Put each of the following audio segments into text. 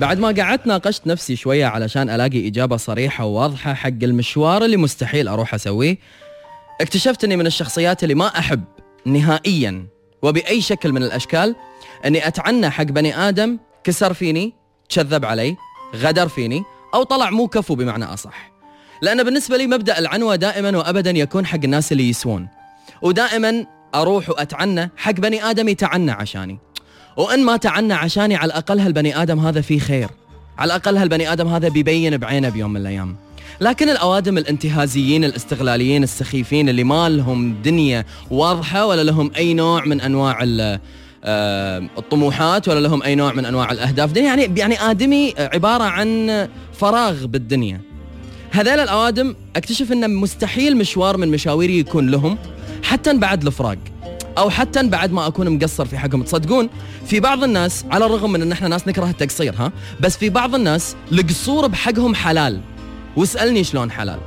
بعد ما قعدت ناقشت نفسي شوية علشان ألاقي إجابة صريحة وواضحة حق المشوار اللي مستحيل أروح أسويه. اكتشفت أني من الشخصيات اللي ما أحب نهائيا وبأي شكل من الأشكال أني أتعنى حق بني آدم كسر فيني كذب علي غدر فيني أو طلع مو كفو بمعنى أصح. لأن بالنسبة لي مبدأ العنوة دائما وأبدا يكون حق الناس اللي يسوون. ودائما أروح وأتعنى حق بني آدم يتعنى عشاني. وإن ما تعنى عشاني على الأقل هالبني آدم هذا فيه خير؟ على الأقل هالبني آدم هذا بيبين بعينه بيوم من الأيام؟ لكن الأوادم الانتهازيين الاستغلاليين السخيفين اللي ما لهم دنيا واضحة ولا لهم أي نوع من أنواع آه، الطموحات ولا لهم أي نوع من أنواع الأهداف. يعني يعني آدمي عبارة عن فراغ بالدنيا. هذيل الأوادم أكتشف أن مستحيل مشوار من مشاويري يكون لهم حتى بعد الفراق أو حتى بعد ما أكون مقصر في حقهم. تصدقون في بعض الناس على الرغم من إن إحنا ناس نكره التقصير ها بس في بعض الناس القصور بحقهم حلال. واسألني شلون حلال؟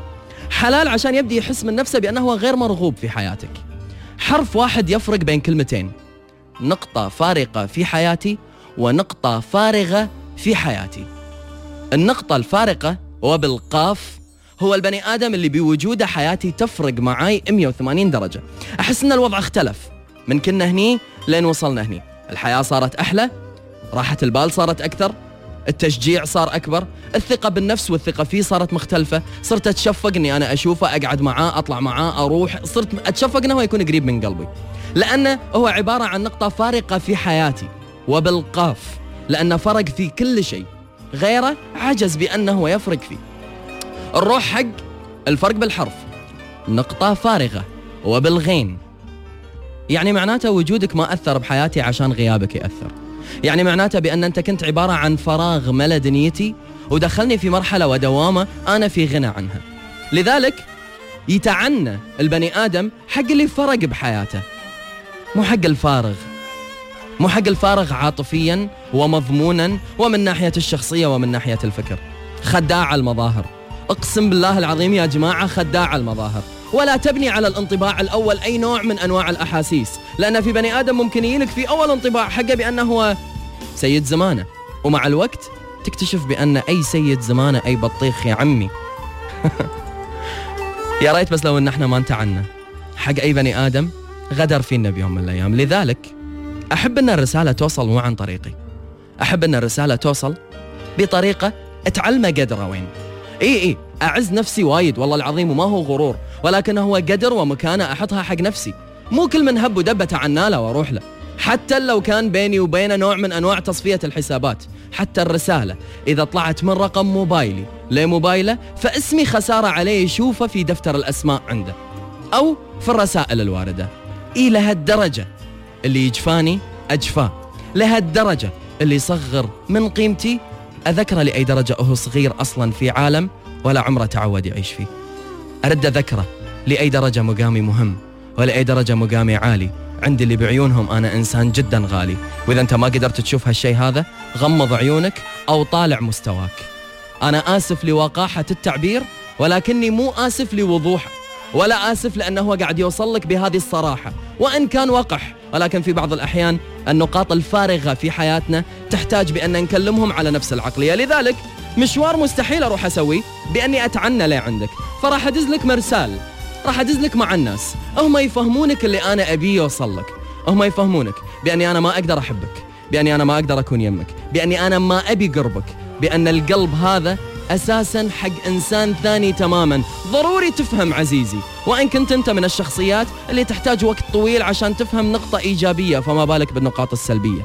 حلال عشان يبدي يحس من نفسه بأنه هو غير مرغوب في حياتك. حرف واحد يفرق بين كلمتين. نقطة فارقة في حياتي ونقطة فارغة في حياتي. النقطة الفارقة وبالقاف هو البني آدم اللي بوجوده حياتي تفرق معاي 180 درجة. أحس أن الوضع اختلف. من كنا هني لين وصلنا هني. الحياة صارت أحلى راحة البال صارت أكثر التشجيع صار أكبر الثقة بالنفس والثقة فيه صارت مختلفة. صرت أتشفق أني أنا أشوفه أقعد معاه أطلع معاه أروح. صرت أتشفق أنه يكون قريب من قلبي. لأنه هو عبارة عن نقطة فارقة في حياتي وبالقاف. لأنه فرق في كل شيء. غيره عجز بأنه يفرق فيه. الروح حق الفرق بالحرف. نقطة فارغة وبالغين. يعني معناته وجودك ما أثر بحياتي عشان غيابك يأثر. يعني معناته بأن أنت كنت عبارة عن فراغ ملا دنيتي ودخلني في مرحلة ودوامة أنا في غنى عنها. لذلك يتعنى البني آدم حق اللي فرق بحياته. مو حق الفارغ. مو حق الفارغ عاطفيا ومضمونا ومن ناحية الشخصية ومن ناحية الفكر. خداع المظاهر. أقسم بالله العظيم يا جماعة خداع المظاهر. ولا تبني على الانطباع الأول أي نوع من أنواع الأحاسيس. لأن في بني آدم ممكن يلك في أول انطباع حقه بأنه هو سيد زمانه. ومع الوقت تكتشف بأن أي سيد زمانه أي بطيخ يا عمي. يا ريت بس لو إن إحنا ما انتعنا حق أي بني آدم غدر فينا بيوم من الأيام. لذلك أحب أن الرسالة توصل مو عن طريقي. أحب أن الرسالة توصل بطريقة تعلمه قدره وين. إي إي. أعز نفسي وايد والله العظيم وما هو غرور ولكن هو قدر ومكانه أحطها حق نفسي. مو كل من هب ودب اتعنى وأروح له. حتى لو كان بيني وبينه نوع من أنواع تصفية الحسابات حتى الرسالة. إذا طلعت من رقم موبايلي لموبايله فاسمي خسارة عليه يشوفه في دفتر الأسماء عنده. أو في الرسائل الواردة. إي لهالدرجة. اللي يجفاني أجفاه. لهالدرجة. اللي يصغر من قيمتي أذكره لأي درجة هو صغير أصلا في عالم ولا عمره تعود يعيش فيه. أرد أذكره لأي درجة مقامي مهم ولأي درجة مقامي عالي. عندي اللي بعيونهم أنا إنسان جدا غالي. وإذا أنت ما قدرت تشوف هالشيء هذا غمض عيونك أو طالع مستواك. أنا آسف لوقاحة التعبير ولكني مو آسف لوضوحه ولا آسف لأنه هو قاعد يوصل لك بهذه الصراحة. وإن كان وقح ولكن في بعض الأحيان النقاط الفارغة في حياتنا تحتاج بأن نكلمهم على نفس العقلية. لذلك مشوار مستحيل أروح أسويه بأني أتعنى لي عندك. فراح أدز لك مرسال راح أدز لك مع الناس. هم يفهمونك اللي أنا أبيه يوصل لك. هم يفهمونك بأني أنا ما أقدر أحبك بأني أنا ما أقدر أكون يمك بأني أنا ما أبي قربك بأن القلب هذا أساسا حق إنسان ثاني تماما. ضروري تفهم عزيزي. وإن كنت أنت من الشخصيات اللي تحتاج وقت طويل عشان تفهم نقطة إيجابية فما بالك بالنقاط السلبية.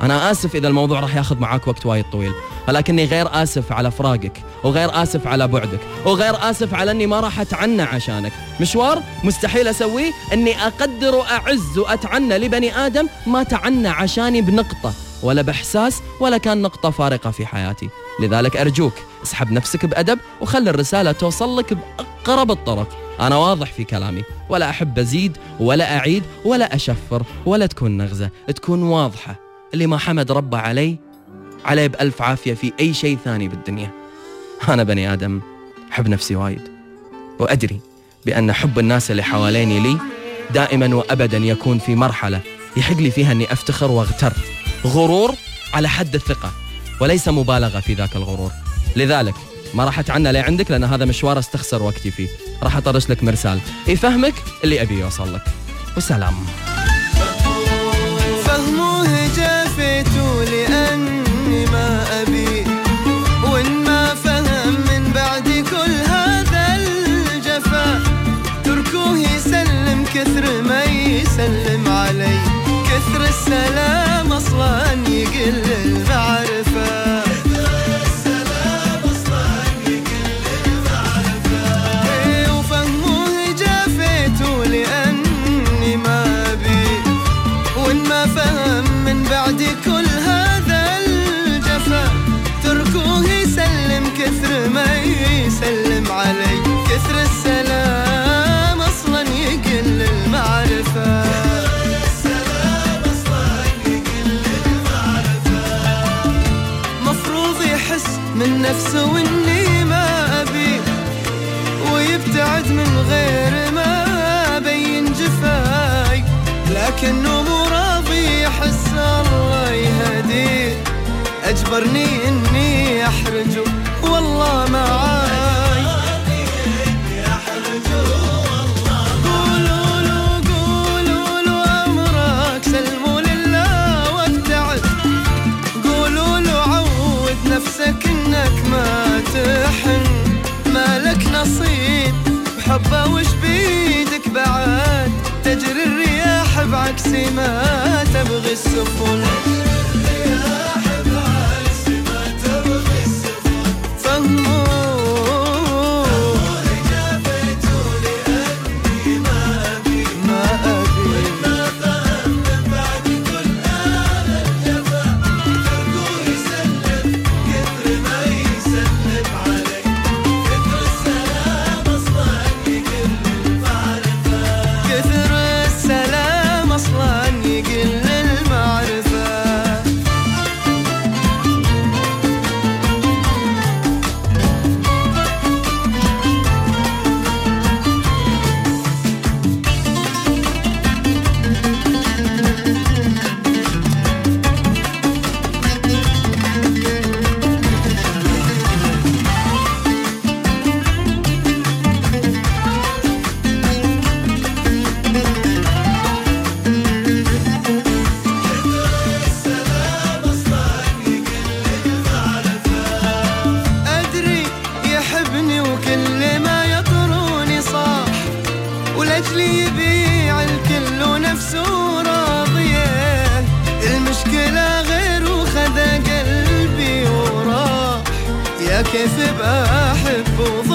أنا آسف إذا الموضوع راح ياخذ معاك وقت وايد طويل. ولكني غير آسف على فراقك وغير آسف على بعدك وغير آسف على إني ما راح أتعنى عشانك. مشوار مستحيل أسويه إني أقدر وأعز وأتعنى لبني آدم ما تعنى عشاني بنقطة ولا بإحساس ولا كان نقطة فارقة في حياتي. لذلك أرجوك اسحب نفسك بأدب وخلي الرسالة توصل لك بأقرب الطرق. أنا واضح في كلامي ولا أحب أزيد ولا أعيد ولا أشفر ولا تكون نغزة تكون واضحة. اللي ما حمد ربه علي عليه بألف عافية في أي شيء ثاني بالدنيا. أنا بني آدم أحب نفسي وايد. وأدري بأن حب الناس اللي حواليني لي دائما وأبدا يكون في مرحلة يحق لي فيها أني أفتخر وأغتر. غرور على حد الثقة. وليس مبالغة في ذاك الغرور. لذلك ما راح اتعنى لعندك لأن هذا مشوار استخسر وقتي فيه. راح أطرش لك مرسال. يفهمك اللي أبي يوصل لك. والسلام فهموه جافيت لأني ما أبي. وإن ما فهم من بعد كل هذا الجفا. تركوه يسلم كثر ما يسلم علي. كثر السلام أصلا يقل كثر السلام أصلا يقل المعرفة. مفروض يحس من نفسه وإني ما أبي ويبتعد من غير ما بين جفاي. لكنه مو راضي يحس الله يهديه. أجبرني إني أحرجه والله معاي بعكس ما تبغي السفن. كيف بأحب